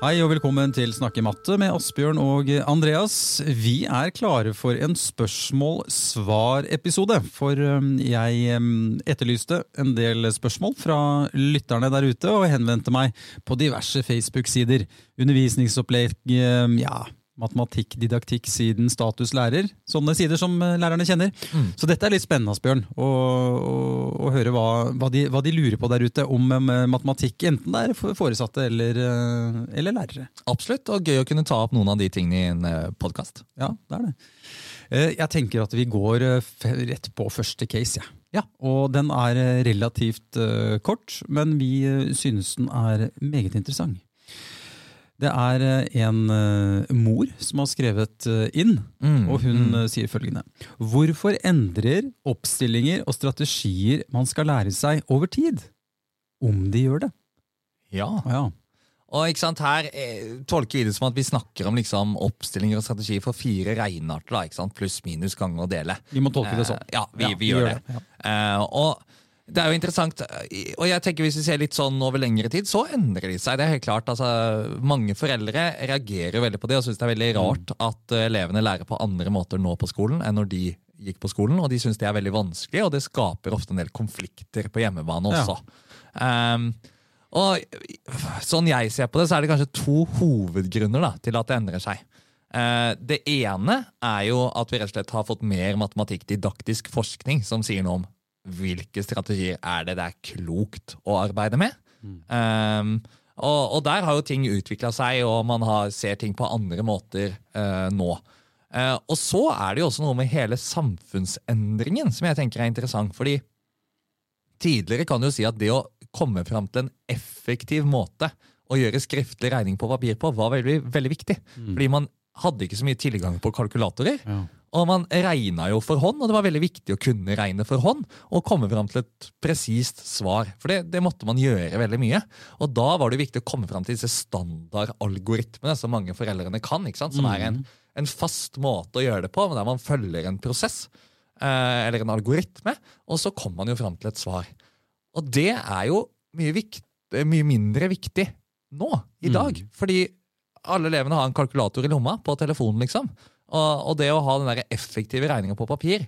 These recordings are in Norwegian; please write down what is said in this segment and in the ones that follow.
Hei og velkommen til Snakke matte med Asbjørn og Andreas. Vi er klare for en spørsmål-svar-episode. For um, jeg um, etterlyste en del spørsmål fra lytterne der ute, og henvendte meg på diverse Facebook-sider. Undervisningsopplegg, um, ja, matematikk, didaktikk, siden status lærer. Sånne sider som eh, lærerne kjenner. Mm. Så dette er litt spennende, Asbjørn, å, å, å høre hva, hva, de, hva, de, lurer på der ute om matematikk. Enten det er foresatte eller, eh, eller, lærere. Absolutt, og gøy å kunne ta opp noen av de tingene i en eh, podkast. Ja, det er det. Jeg tenker at vi går rett på første case. Ja. ja. Og den er relativt kort, men vi synes den er meget interessant. Det er eh, en uh, mor som har skrevet uh, inn, mm, og hun mm. uh, sier følgende. Hvorfor endrer oppstillinger og strategier man skal lære seg over tid? Om de gjør det. Ja. ja. Og ikke sant, Her tolker vi det som at vi snakker om liksom, oppstillinger og strategier for fire regnearter. Pluss, minus, gange og dele. Vi må tolke det sånn. ja, vi, ja, vi, vi gjør, gjør det. det. Ja. og det er jo interessant, og jeg tenker hvis vi ser litt sånn over lengre tid, så endrer de seg. Det er helt klart, altså, Mange foreldre reagerer jo veldig på det og syns det er veldig rart mm. at eh, elevene lærer på andre måter nå på skolen enn når de gikk på skolen, og de syns det er veldig vanskelig, og det skaper ofte en del konflikter på hjemmebane også. Ja. Um, og Sånn jeg ser på det, så er det kanskje to hovedgrunner da, til at det endrer seg. Uh, det ene er jo at vi rett og slett har fått mer matematikkdidaktisk forskning som sier noe om hvilke strategier er det det er klokt å arbeide med. Mm. Um, og, og, der har jo ting utvikla seg, og man har, ser ting på andre måter uh, nå. Uh, og så er det jo også noe med hele samfunnsendringen som jeg tenker er interessant. fordi tidligere kan du si at det å komme fram til en effektiv måte å gjøre skriftlig regning på papir på, var veldig, veldig viktig. Mm. Fordi man hadde ikke så mye tilgang på kalkulatorer. Ja. Og man regna jo for hånd, og det var veldig viktig å kunne regne for hånd og komme fram til et presist svar. For det, det, måtte man gjøre veldig mye. Og da var det viktig å komme fram til disse standardalgoritmene som mange foreldrene kan. Som er en, mm. en fast måte å gjøre det på, der man følger en prosess eh, eller en algoritme, og så kommer man jo fram til et svar. Og det er jo mye, vikt, mye mindre viktig nå, i dag. Mm. Fordi alle elevene har en kalkulator i lomma på telefonen, liksom. Og, og, det å ha den der effektive regninga på papir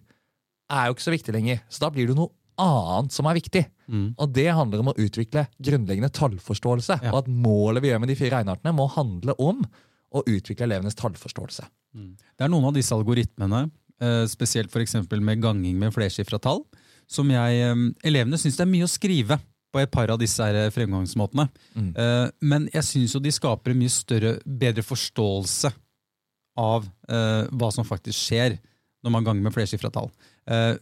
er jo ikke så viktig lenger. Så da blir det noe annet som er viktig. Mm. Og det handler om å utvikle grunnleggende tallforståelse. Ja. Og at målet vi gjør med de fire regneartene, må handle om å utvikle elevenes tallforståelse. Mm. Det er noen av disse algoritmene, eh, spesielt f.eks. med ganging med flersifra tall, som jeg, eh, elevene syns det er mye å skrive på et par av disse her fremgangsmåtene. Mm. Eh, men jeg syns jo de skaper en mye større, bedre forståelse av uh, hva som faktisk skjer når man ganger med flersifra tall. Uh,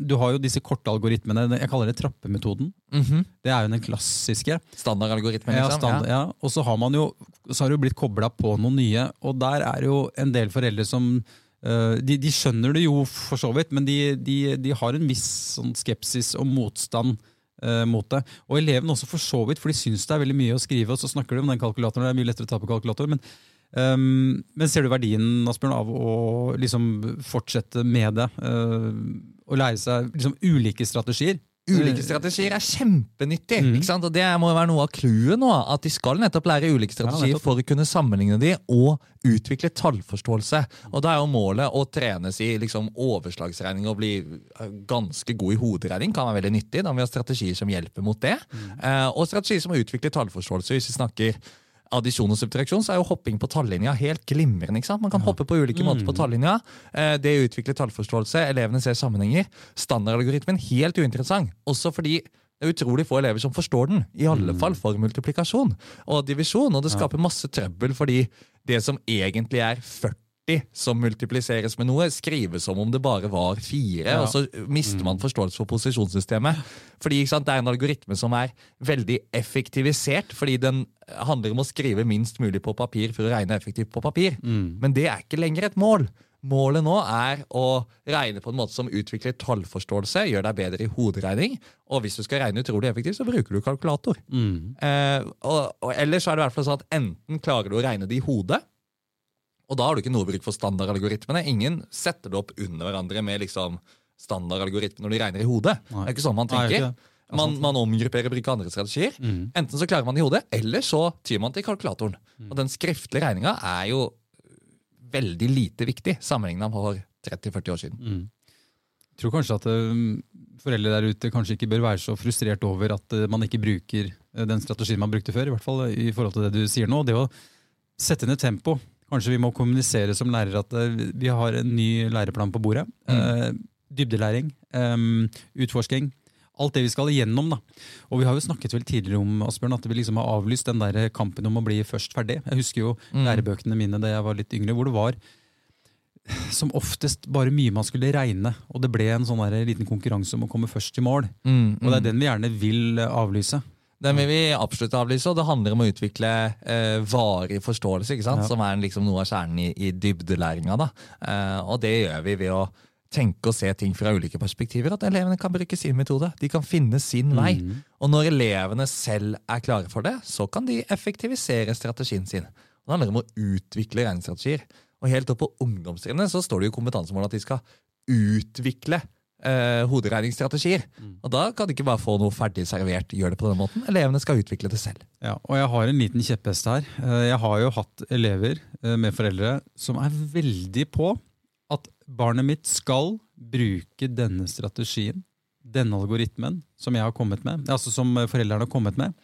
du har jo disse korte algoritmene. Jeg kaller det trappemetoden. Mm -hmm. Det er jo den klassiske. Standardalgoritmen, liksom. Ja, stand, ja. Og så har man jo så har det jo blitt kobla på noen nye, og der er jo en del foreldre som uh, de, de, skjønner det jo for så vidt, men de, de, de har en viss sånn skepsis og motstand mot det. Og elevene også for så vidt, for de syns det er veldig mye å skrive. Og så snakker de om den kalkulatoren, det er mye lettere å ta på kalkulator. men Um, men ser du verdien Asbjørn, av å liksom fortsette med det? Uh, og lære seg liksom, ulike strategier? Ulike strategier er kjempenyttig. Mm. Og Det må være noe av clouet nå. At de skal nettopp lære ulike strategier ja, for å kunne sammenligne de og utvikle tallforståelse. Og Da er jo målet å trenes i liksom, overslagsregning og bli ganske god i hoderegning. kan være veldig nyttig. Da må vi ha strategier som hjelper mot det. Mm. Uh, og strategier som å utvikle tallforståelse. Hvis vi snakker addisjon og subtraksjon, så er jo hopping på tallinja helt glimrende. ikke sant? Man kan hoppe på ulike måter på mm. tallinja. Eh, det utvikler tallforståelse, elevene ser sammenhenger. Standardalgoritmen helt uinteressant. Også fordi det er utrolig få elever som forstår den. I alle mm. fall for multiplikasjon og divisjon. Og det skaper masse trøbbel fordi det som egentlig er 40 som multipliseres med noe, skrives som om det bare var fire. Ja. Og så mister man forståelse for posisjonssystemet. Fordi sant, Det er en algoritme som er veldig effektivisert, fordi den handler om å skrive minst mulig på papir for å regne effektivt på papir. Mm. Men det er ikke lenger et mål. Målet nå er å regne på en måte som utvikler tallforståelse, gjør deg bedre i hoderegning. Og hvis du skal regne utrolig effektivt, så bruker du kalkulator. Mm. Eh, og, og ellers er det i hvert fall sånn at enten klarer du å regne det i hodet, og da har du ikke noe bruk for standardalgoritmene. Ingen setter det opp under hverandre med liksom standardalgoritmer når de regner i hodet. Nei. Det er ikke sånn man tenker. er Man, man omgrupperer bruker andre strategier. Mm. Enten så klarer man det i hodet, eller så tyr man til kalkulatoren. Og den skriftlige regninga er jo veldig lite viktig sammenligna for 30-40 år siden. Mm. Jeg tror kanskje at eh, foreldre der ute kanskje ikke bør være så frustrert over at eh, man ikke bruker eh, den strategien man brukte før, i hvert fall i forhold til det du sier nå. Det å sette ned tempo. Kanskje vi må kommunisere som lærere at eh, vi har en ny læreplan på bordet. Eh, dybdelæring, utforsking. Alt det vi skal igjennom. da. Og vi har jo snakket vel tidligere om Asbjørn, at vi liksom har avlyst den der kampen om å bli først ferdig. Jeg husker jo Mm. lærebøkene mine da jeg var litt yngre, hvor det var som oftest bare mye man skulle regne. Og det ble en sånn der liten konkurranse om å komme først i mål. Og det er den vi gjerne vil avlyse. Den vil vi absolutt avlyse, og det handler om å utvikle eh, varig forståelse, ikke sant? Ja. som er liksom noe av kjernen i, i dybdelæringa. da. Eh, og det gjør vi ved å tenke og se ting fra ulike perspektiver. At elevene kan bruke sin metode. De kan finne sin vei. Mm. Og når elevene selv er klare for det, så kan de effektivisere strategien sin. Og det handler om å utvikle regnestrategier. Og helt opp på ungdomstrinnet så står det jo kompetansemålet kompetansemål at de skal utvikle eh, hoderegningsstrategier. Og da kan de ikke bare få noe ferdig servert, gjør det på denne måten. Elevene skal utvikle det selv. Ja, og jeg har en liten kjepphest her. Eh, Jeg har jo hatt elever eh, med foreldre som er veldig på at barnet mitt skal bruke denne strategien, denne algoritmen, som jeg har kommet med, altså som eh, foreldrene har kommet med,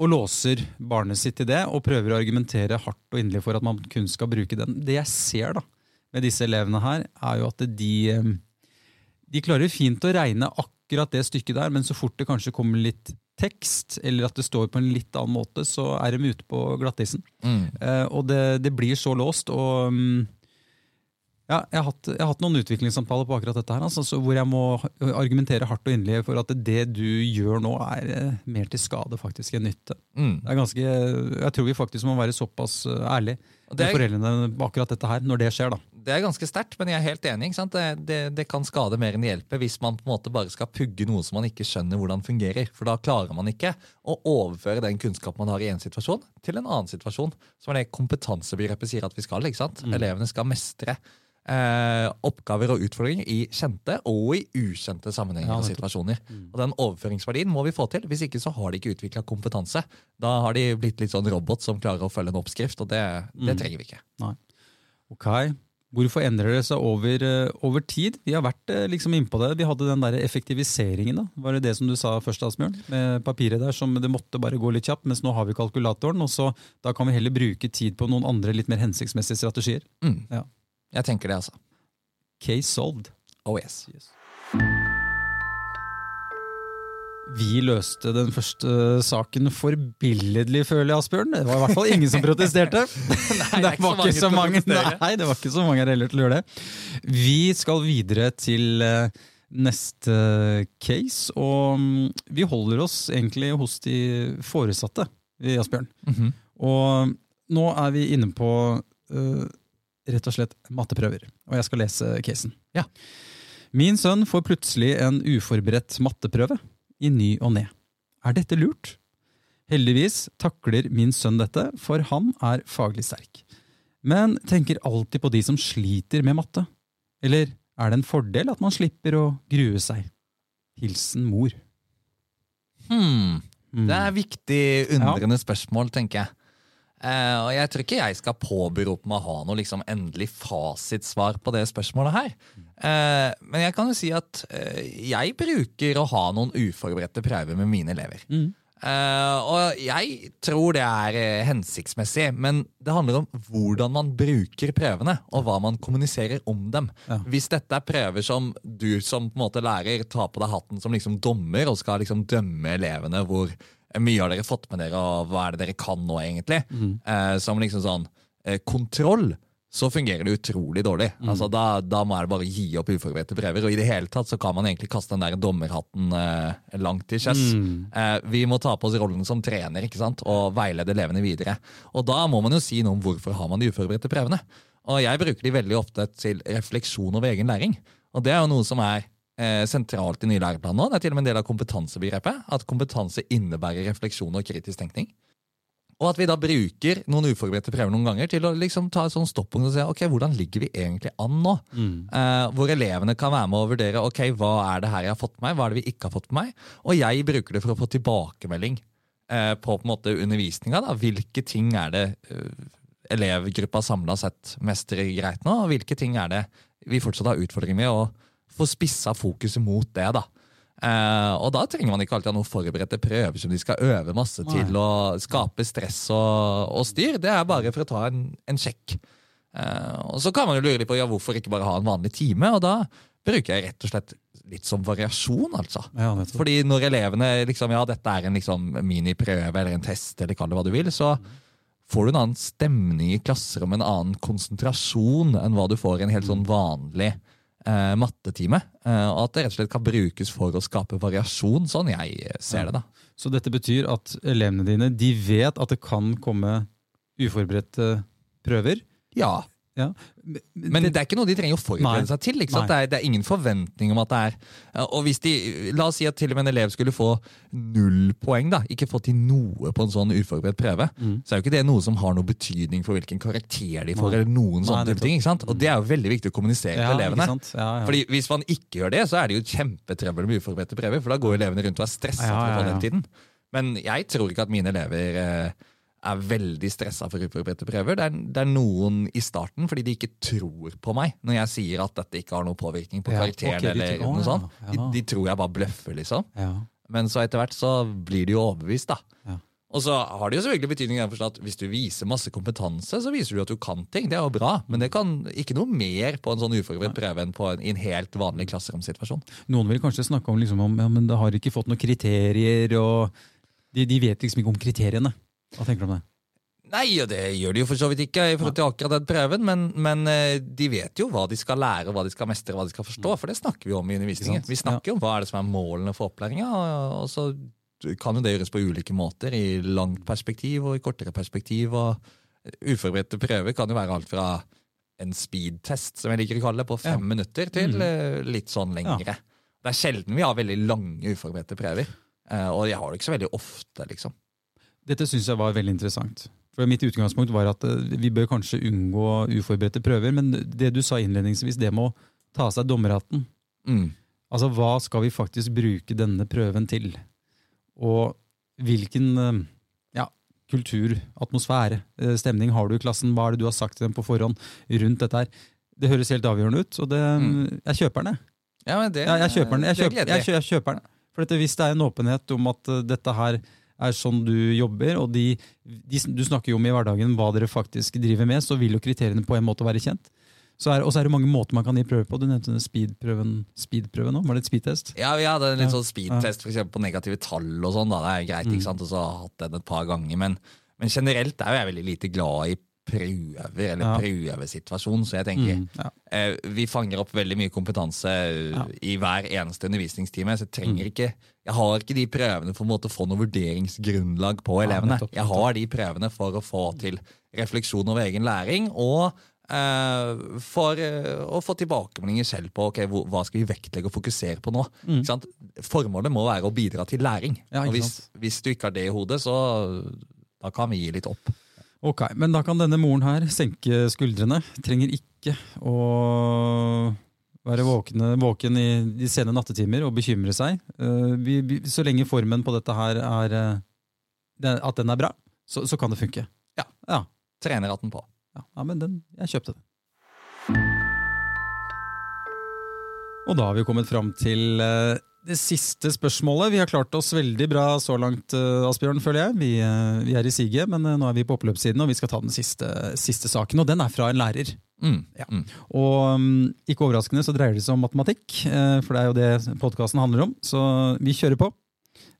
og låser barnet sitt til det, og prøver å argumentere hardt og inderlig for at man kun skal bruke den. Det jeg ser da, med disse elevene her, er jo at de, de klarer fint å regne akkurat det stykket der, men så fort det kanskje kommer litt tekst, eller at det står på en litt annen måte, så er de ute på glattisen. Eh, og det, det blir så låst. og... mm, ja, jeg har, hatt, jeg har hatt noen utviklingssamtaler på akkurat dette, her, altså, så hvor jeg må argumentere hardt og inderlig for at det du gjør nå, er eh, mer til skade faktisk enn nytte. Mm. Det er ganske, jeg tror vi faktisk må være såpass eh, ærlige Det med er- foreldrene på akkurat dette her, når det skjer. da. Det er ganske sterkt, men jeg er helt enig. Det, det, det kan skade mer enn det hjelper hvis man på en måte bare skal pugge noe som man ikke skjønner hvordan fungerer. For da klarer man ikke å overføre den kunnskapen man har i en situasjon, til en annen situasjon. Som er det kompetansebegrepet sier at vi skal. ikke sant? Elevene skal mestre eh, oppgaver og utfordringer i kjente og i ukjente sammenhenger og situasjoner. Og den overføringsverdien må vi få til. Hvis ikke så har de ikke utvikla kompetanse. Da har de blitt litt sånn robot som klarer å følge en oppskrift, og det, det trenger vi ikke. Nei. Ok. Hvorfor endrer det seg over, eh, over tid? Vi har vært eh, liksom innpå det. Vi hadde den der effektiviseringen. da. Var det det som du sa først, Asbjørn? Med papiret der som det måtte bare gå litt kjapt, mens nå har vi kalkulatoren. og så Da kan vi heller bruke tid på noen andre litt mer hensiktsmessige strategier. Mm. Ja. Jeg tenker det, altså. Case solved. Oh yes. Vi løste den første saken forbilledlig, føler jeg, Asbjørn. Det var i hvert fall ingen som protesterte. Nei, det var ikke så mange, nei, det var ikke så mange her heller til å gjøre det. Vi skal videre til eh, neste case, og mm, vi holder oss egentlig hos de foresatte, Asbjørn. Asbjørn. -hmm. Og nå er vi inne på eh, rett og slett matteprøver, og jeg skal lese casen. Ja. Min sønn får plutselig en uforberedt matteprøve i ny og ne. Er dette lurt? Heldigvis takler min sønn dette, for han er faglig sterk. Men tenker alltid på de som sliter med matte. Eller er det en fordel at man slipper å grue seg? Hilsen mor. Hmm. Mm. Det er viktig, undrende spørsmål, tenker jeg. Eh, og jeg tror ikke jeg skal påberope meg å ha noe liksom endelig fasitsvar på det spørsmålet her. Uh, men jeg kan jo si at uh, jeg bruker å ha noen uforberedte prøver med mine elever. Mm. Og jeg tror det er hensiktsmessig, men det handler om hvordan man bruker prøvene, og hva man kommuniserer om dem. Ja. Hvis dette er prøver som du som på en måte lærer tar på deg hatten som liksom dommer, og skal liksom dømme elevene hvor mye har dere fått med dere, og hva er det dere kan nå, egentlig, eh, som liksom sånn eh, kontroll, så fungerer det utrolig dårlig. Altså, da, da må jeg bare gi opp uforberedte prøver. Og i det hele tatt så kan man egentlig kaste den der dommerhatten eh, langt til Mm. Eh, vi må ta på oss rollen som trener ikke sant? og veilede elevene videre. Og da må man jo si noe om hvorfor har man de uforberedte prøvene. Og jeg bruker de veldig ofte til refleksjon over egen læring. Og det er jo noe som er eh, sentralt i nye læreplaner. Det er til og med en del av kompetansebegrepet. At kompetanse innebærer refleksjon og kritisk tenkning. Og at vi da bruker noen uforberedte prøver noen ganger til å liksom ta et sånn stoppunkt og se ok, hvordan ligger vi egentlig an nå. Mm. Eh, hvor elevene kan være med å vurdere ok, hva er det her jeg har fått med meg, hva er det vi ikke har fått med meg. Og jeg bruker det for å få tilbakemelding eh, på på en måte undervisninga. Hvilke ting er det eh, elevgruppa samla sett mestrer greit nå, og hvilke ting er det vi fortsatt har utfordringer med, å få spissa fokuset mot det. da. Eh, og da trenger man ikke alltid ha noen forberedte prøver som de skal øve masse Nei. til å skape stress og, og styr. Det er bare for å ta en, en sjekk. Eh, og så kan man jo lure litt på ja, hvorfor ikke bare ha en vanlig time, og da bruker jeg rett og slett litt som variasjon, altså. Ja. Fordi når elevene liksom, ja, dette er en liksom, miniprøve eller en test, eller kall det hva du vil, så får du en annen stemning i klasserommet, en annen konsentrasjon enn hva du får i en helt sånn vanlig eh, mattetime. Eh, og at det rett og slett kan brukes for å skape variasjon, sånn jeg ser det. da. Så dette betyr at elevene dine de vet at det kan komme uforberedte prøver? Ja, Ja. Men det er ikke noe de trenger å forberede seg til. Det er, det er ingen forventning om at det er Og hvis de, La oss si at til og med en elev skulle få null poeng, da, ikke få til noe på en sånn uforberedt prøve, Mm. så er jo ikke det noe som har noe betydning for hvilken karakter de får. Nei. eller noen Nei, sånne ting? Og det er jo veldig viktig å kommunisere Ja, til elevene. Ja, ja. Fordi Hvis man ikke gjør det, så er det jo kjempetrøbbel med uforberedte prøver. For da går elevene rundt og er stressa Ja, ja, ja. Men jeg tror ikke at mine elever eh, er veldig stressa for uforberedte prøver. Det er, det er noen i starten fordi de ikke tror på meg når jeg sier at dette ikke har noen påvirkning på karakteren. Ja, de eller tror- noe sånt. ja. De, de tror jeg bare bløffer, liksom. ja. Men så etter hvert så blir de jo overbevist, da. Ja. Og så har det jo selvfølgelig betydning at hvis du viser masse kompetanse, så viser du at du kan ting. Det er jo bra, men det kan ikke noe mer på en sånn uforberedt prøve enn på en, en helt vanlig klasseromsituasjon. Noen vil kanskje snakke om, liksom, om ja, men det har ikke fått noen kriterier, og de, de vet liksom ikke om kriteriene. Hva tenker du om det? Nei, og det gjør de jo for så vidt ikke i forhold til akkurat den prøven, men, men eh, de vet jo hva de skal lære, hva de skal mestre, hva de skal forstå, for det snakker vi om i undervisningen. Vi snakker jo om hva er det som er målene for opplæringa, og, og så kan jo det gjøres på ulike måter, i langt perspektiv og i kortere perspektiv, og uforberedte prøver kan jo være alt fra en speedtest, som jeg liker å kalle det, på fem Ja. minutter, til Mm. eh, litt sånn lengre. Det er sjelden vi har veldig lange uforberedte prøver, eh, og jeg har det ikke så veldig ofte, liksom. Dette syns jeg var veldig interessant. For Mitt utgangspunkt var at eh, vi bør kanskje unngå uforberedte prøver, men det du sa innledningsvis, det med å ta av seg dommerhatten. Mm. Altså, hva skal vi faktisk bruke denne prøven til? Og hvilken eh, ja, kultur, atmosfære, eh, stemning har du i klassen? Hva er det du har sagt til dem på forhånd rundt dette her? Det høres helt avgjørende ut, og det, Mm. jeg kjøper den. jeg. Ja, jeg. det, jeg kjøper den. Jeg er kjøper, jeg, jeg kjøper den. For dette, hvis det er en åpenhet om at dette her er sånn du jobber, og de, de, du snakker jo om i hverdagen hva dere faktisk driver med, så vil jo kriteriene på en måte være kjent. Så og så er det mange måter man kan gi prøve på. Du nevnte denne speedprøven speedprøven. Var det et speedtest? Ja, vi hadde en litt sånn speedtest for på negative tall og sånn. Det er greit, Mm. ikke sant? Og så har jeg hatt den et par ganger. Men, men generelt er jo jeg veldig lite glad i prøver eller Ja. prøvesituasjon, så jeg tenker Mm, ja. eh, Vi fanger opp veldig mye kompetanse eh, Ja. i hver eneste undervisningstime. Så jeg trenger Mm. ikke Jeg har ikke de prøvene for å få noe vurderingsgrunnlag på elevene. nettopp, Jeg har de prøvene for å få til refleksjon over egen læring, og eh, for eh, å få tilbakemeldinger selv på okay, hva skal vi vektlegge og fokusere på nå. Mm. Formålet må være å bidra til læring. Og hvis, hvis du ikke har det i hodet, så da kan vi gi litt opp. Ok, men da kan denne moren her senke skuldrene. Trenger ikke å være våkne, våken i de sene nattetimer og bekymre seg. Eh, vi, vi, så lenge formen på dette her er eh, at den er bra, så, så kan det funke. Ja. Ja, den på. ja, ja men den, jeg kjøpte den. Og da har vi kommet fram til eh, det siste spørsmålet. Vi har klart oss veldig bra så langt, eh, Asbjørn, føler jeg. Vi, eh, vi er i siget, men eh, nå er vi på oppløpssiden, og vi skal ta den siste, siste saken. Og den er fra en lærer. Mm. Ja. Mm. Og um, ikke overraskende så dreier det seg om matematikk, for det er jo det podkasten handler om. Så vi kjører på.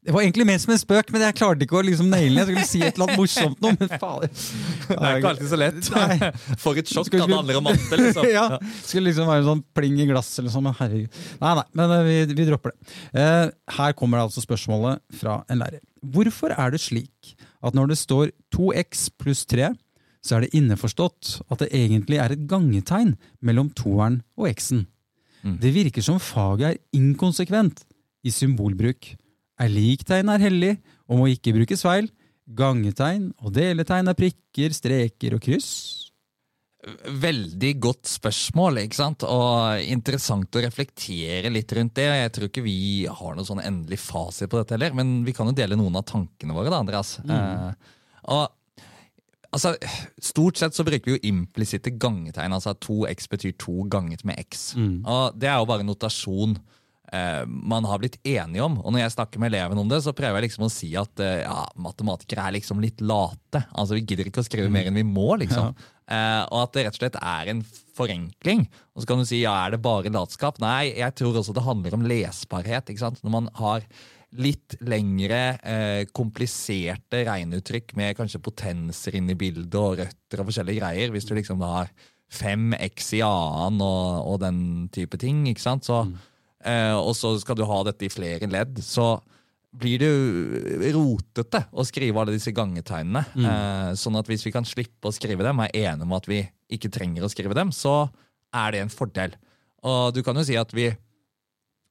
Det var egentlig mer som en spøk, men jeg klarte ikke å liksom naile den. Jeg skulle si et eller annet morsomt noe, men fader. Det er ikke alltid så lett. Nei. For et sjokk at det handler om matte, liksom. ja, skulle liksom være en sånn pling i glasset eller sånn, men herregud. Nei, nei, men eh, vi, vi dropper det. Eh, her kommer det altså spørsmålet fra en lærer. Hvorfor er det slik at når det står 2x pluss 3, så er det innforstått at det egentlig er et gangetegn mellom toeren og x-en. Mm. Det virker som faget er inkonsekvent i symbolbruk. Er liktegn er hellig og må ikke brukes feil. Gangetegn og deletegn er prikker, streker og kryss. Veldig godt spørsmål, ikke sant? og interessant å reflektere litt rundt det. Jeg tror ikke vi har noen sånn endelig fasit på dette heller, men vi kan jo dele noen av tankene våre. da, Andreas. Eh, og altså, Stort sett så bruker vi jo implisitte gangetegn. altså at 2x betyr 2 ganget med x. Og Det er jo bare notasjon eh, man har blitt enige om. Og når jeg snakker med eleven om det, så prøver jeg liksom å si at eh, ja, matematikere er liksom litt late. Altså Vi gidder ikke å skrive mer enn vi må, liksom. Eh, og at det rett og slett er en forenkling. Og så kan du si ja, er det bare latskap? Nei, jeg tror også det handler om lesbarhet. ikke sant? Når man har litt lengre, eh, kompliserte regneuttrykk med kanskje potenser inn i bildet og røtter og forskjellige greier, hvis du liksom har fem x i annen og, og den type ting, ikke sant? Så, eh, og så skal du ha dette i flere ledd. så blir det rotete å skrive alle disse gangetegnene. Eh, sånn at hvis vi kan slippe å skrive dem, er enige om at vi ikke trenger å skrive dem, så er det en fordel. Og du kan jo si at vi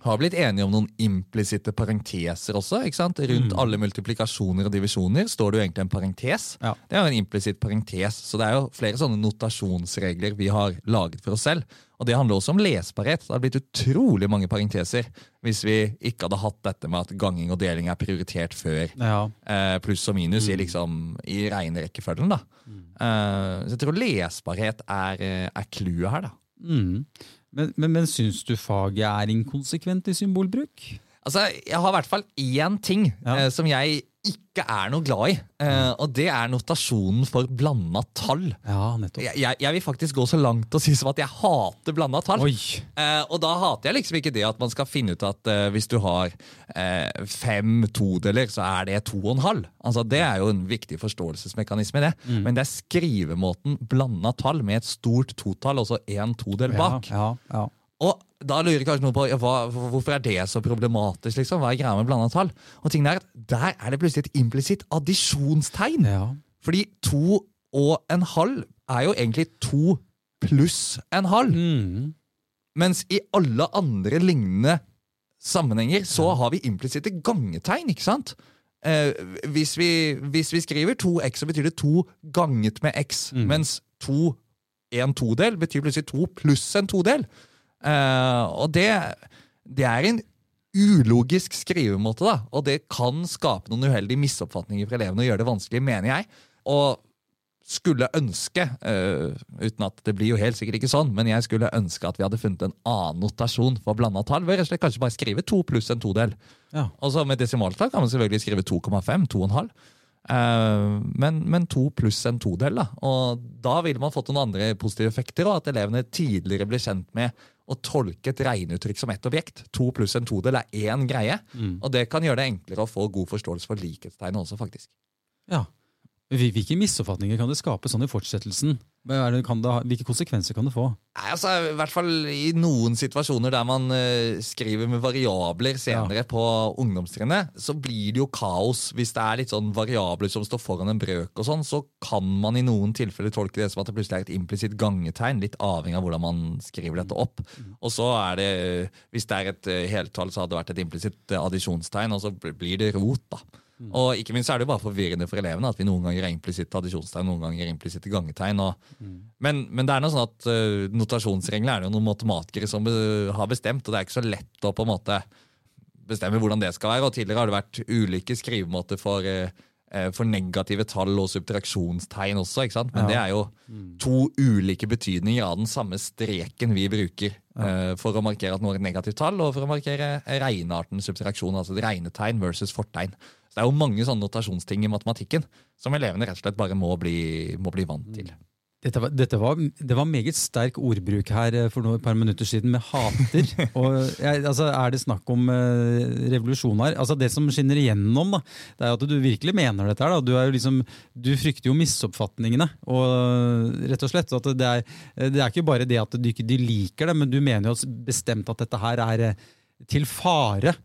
har blitt enige om noen implisitte parenteser også. ikke sant? Rundt alle multiplikasjoner og divisjoner står det jo egentlig en parentes. Ja. Det er jo en implisitt parentes, så det er jo flere sånne notasjonsregler vi har laget for oss selv. Og det handler også om lesbarhet. Det hadde blitt utrolig mange parenteser hvis vi ikke hadde hatt dette med at ganging og deling er prioritert før Ja. eh, pluss og minus i, liksom, i regnerekkefølgen. da. Eh, så jeg tror lesbarhet er, eh, er clouet her, da. Mm. Men, men, men syns du faget er inkonsekvent i symbolbruk? Altså, Jeg har i hvert fall én ting Ja. eh, som jeg ikke er noe glad i. Eh, og det er notasjonen for blanda tall. Ja, nettopp. Jeg, jeg, jeg vil faktisk gå så langt og si som at jeg hater blanda tall. Eh, og da hater jeg liksom ikke det at man skal finne ut at eh, hvis du har eh, fem todeler, så er det to og en halv. Altså, det er jo en viktig forståelsesmekanisme det. Mm. Men det er skrivemåten blanda tall med et stort totall og så én todel bak. Ja, ja, ja. Og da lurer kanskje noen på ja, hva, hvorfor er det så problematisk. liksom? Hva er greia med blanda tall? Og tingen er at Der er det plutselig et implisitt addisjonstegn. ja. Fordi to og en halv er jo egentlig to pluss en halv. Mm. Mens i alle andre lignende sammenhenger så har vi implisitte gangetegn, ikke sant? Eh, hvis, vi, hvis vi skriver 2x, så betyr det to ganget med x. Mens to, en todel betyr plutselig to pluss en todel. Eh, og det, det er en ulogisk skrivemåte, da. Og det kan skape noen uheldige misoppfatninger for elevene og gjøre det vanskelig, mener jeg. Og skulle ønske, uh, uten at det blir jo helt sikkert ikke sånn, men jeg skulle ønske at vi hadde funnet en annen notasjon for blanda tall. Ved rett og slett kanskje bare skrive to pluss en todel. Ja. Og så med desimaltall kan man selvfølgelig skrive 2,5, 2,5. Eh, men, men to pluss en todel, da. Og da ville man fått noen andre positive effekter, og at elevene tidligere blir kjent med å tolke et regneuttrykk som ett objekt. To pluss en todel er én greie. Og det kan gjøre det enklere å få god forståelse for likhetstegnet også, faktisk. ja. Hvil- Hvilke misoppfatninger kan det skape sånn i fortsettelsen? Er det, kan det hvilke konsekvenser kan det få? Nei, altså, I hvert fall i noen situasjoner der man uh, skriver med variabler senere på ungdomstrinnet, så blir det jo kaos. Hvis det er litt sånn variabler som står foran en brøk, og sånn, så kan man i noen tilfeller tolke det som at det plutselig er et implisitt gangetegn, litt avhengig av hvordan man skriver dette opp. Og så er det, hvis det er et eh, heltall, så hadde det vært et implisitt addisjonstegn, addisjonstein, og så blir det rot, da. Og ikke minst er det jo bare forvirrende for elevene at vi noen ganger er implisitte addisjonstegn, noen ganger er implisitte gangetegn. Og, men, men det er noe sånn at uh, notasjonsreglene er det jo noen matematikere som uh, har bestemt, og det er ikke så lett å på en måte bestemme hvordan det skal være. Og tidligere har det vært ulike skrivemåter for, eh, for negative tall og subtraksjonstegn også, ikke sant? men det er jo to ulike betydninger av den samme streken vi bruker eh, for å markere at noe er et negativt tall, og for å markere regnearten subtraksjon, altså et regnetegn versus fortegn. Så det er jo mange sånne notasjonsting i matematikken som elevene rett og slett bare må bli, må bli vant til. Dette var, dette var, det var meget sterk ordbruk her eh, for noe, et par minutter siden, med hater. og jeg, altså, Er det snakk om uh, revolusjon her? Altså, det som skinner igjennom, da, det er at du virkelig mener dette. her. Du, liksom, du frykter jo misoppfatningene. og rett og slett, det, er, det er ikke bare det at de ikke de liker det, men du mener jo bestemt at dette her er eh, til fare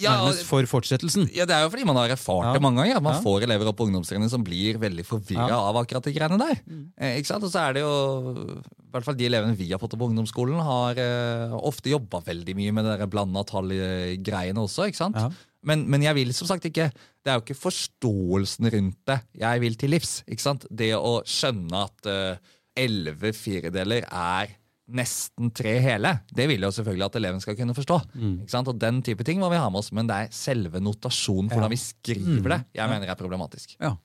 Ja, nærmest for fortsettelsen. Ja, Det er jo fordi man har erfart Ja. det mange ganger. Man Ja. får elever opp på ungdomstrinnet som blir veldig forvirra av akkurat de greiene der. Eh, ikke sant? Og så er det jo I hvert fall de elevene vi har fått opp på ungdomsskolen, har eh, ofte jobba veldig mye med det blanda tall-greiene også. ikke sant? Men, men jeg vil som sagt ikke Det er jo ikke forståelsen rundt det jeg vil til livs. ikke sant? Det å skjønne at elleve firedeler er nesten tre hele. Det vil jo selvfølgelig at eleven skal kunne forstå. ikke sant? Og Den type ting må vi ha med oss, men det er selve notasjonen, Ja. hvordan vi skriver det, jeg Ja. mener er problematisk. Ja.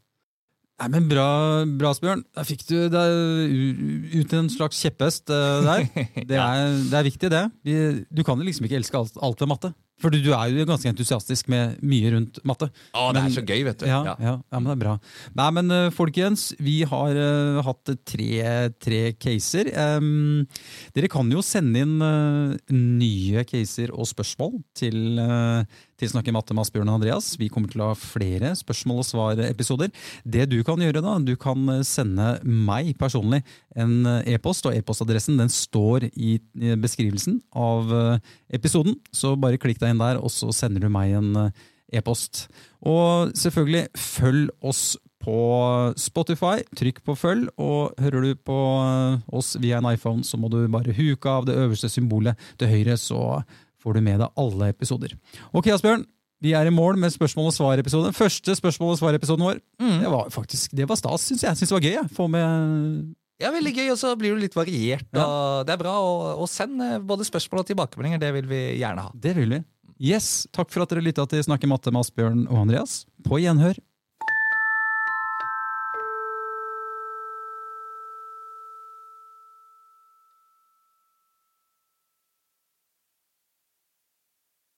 Nei, men Bra, bra Asbjørn. Da fikk du deg ut en slags kjepphest uh, der. Det er, det er viktig, det. Vi, du kan jo liksom ikke elske alt, alt ved matte. For du, er jo ganske entusiastisk med mye rundt matte. Å, det Men- er så gøy, vet du. Ja, Ja. ja. ja, men det er bra. Nei, men eh, folkens, vi har uh, hatt tre, tre caser. Um, dere kan jo sende inn uh, nye caser og spørsmål til, uh, til Snakke matte med Asbjørn og Andreas. Vi kommer til å ha flere spørsmål og svar-episoder. Det du kan gjøre da, du kan sende meg personlig en e-post, og e-postadressen den står i beskrivelsen av episoden. Så bare klikk deg inn der, og så sender du meg en eh, e-post. Og selvfølgelig, følg oss på Spotify. Trykk på følg, og hører du på eh, oss via en iPhone, så må du bare huke av det øverste symbolet til høyre, så får du med deg alle episoder. Ok, Asbjørn. Vi er i mål med spørsmål og svar-episoden. Første spørsmål og svar-episoden vår. Det var faktisk, det var stas, syns jeg. Jeg synes det var gøy. Jeg. Få med Ja, veldig gøy, og så blir det litt variert. Og det er bra, og, og send eh, både spørsmål og tilbakemeldinger. Det vil vi gjerne ha. Det vil vi. Yes, Takk for at dere lytta til Snakke matte med Asbjørn og Andreas. På gjenhør.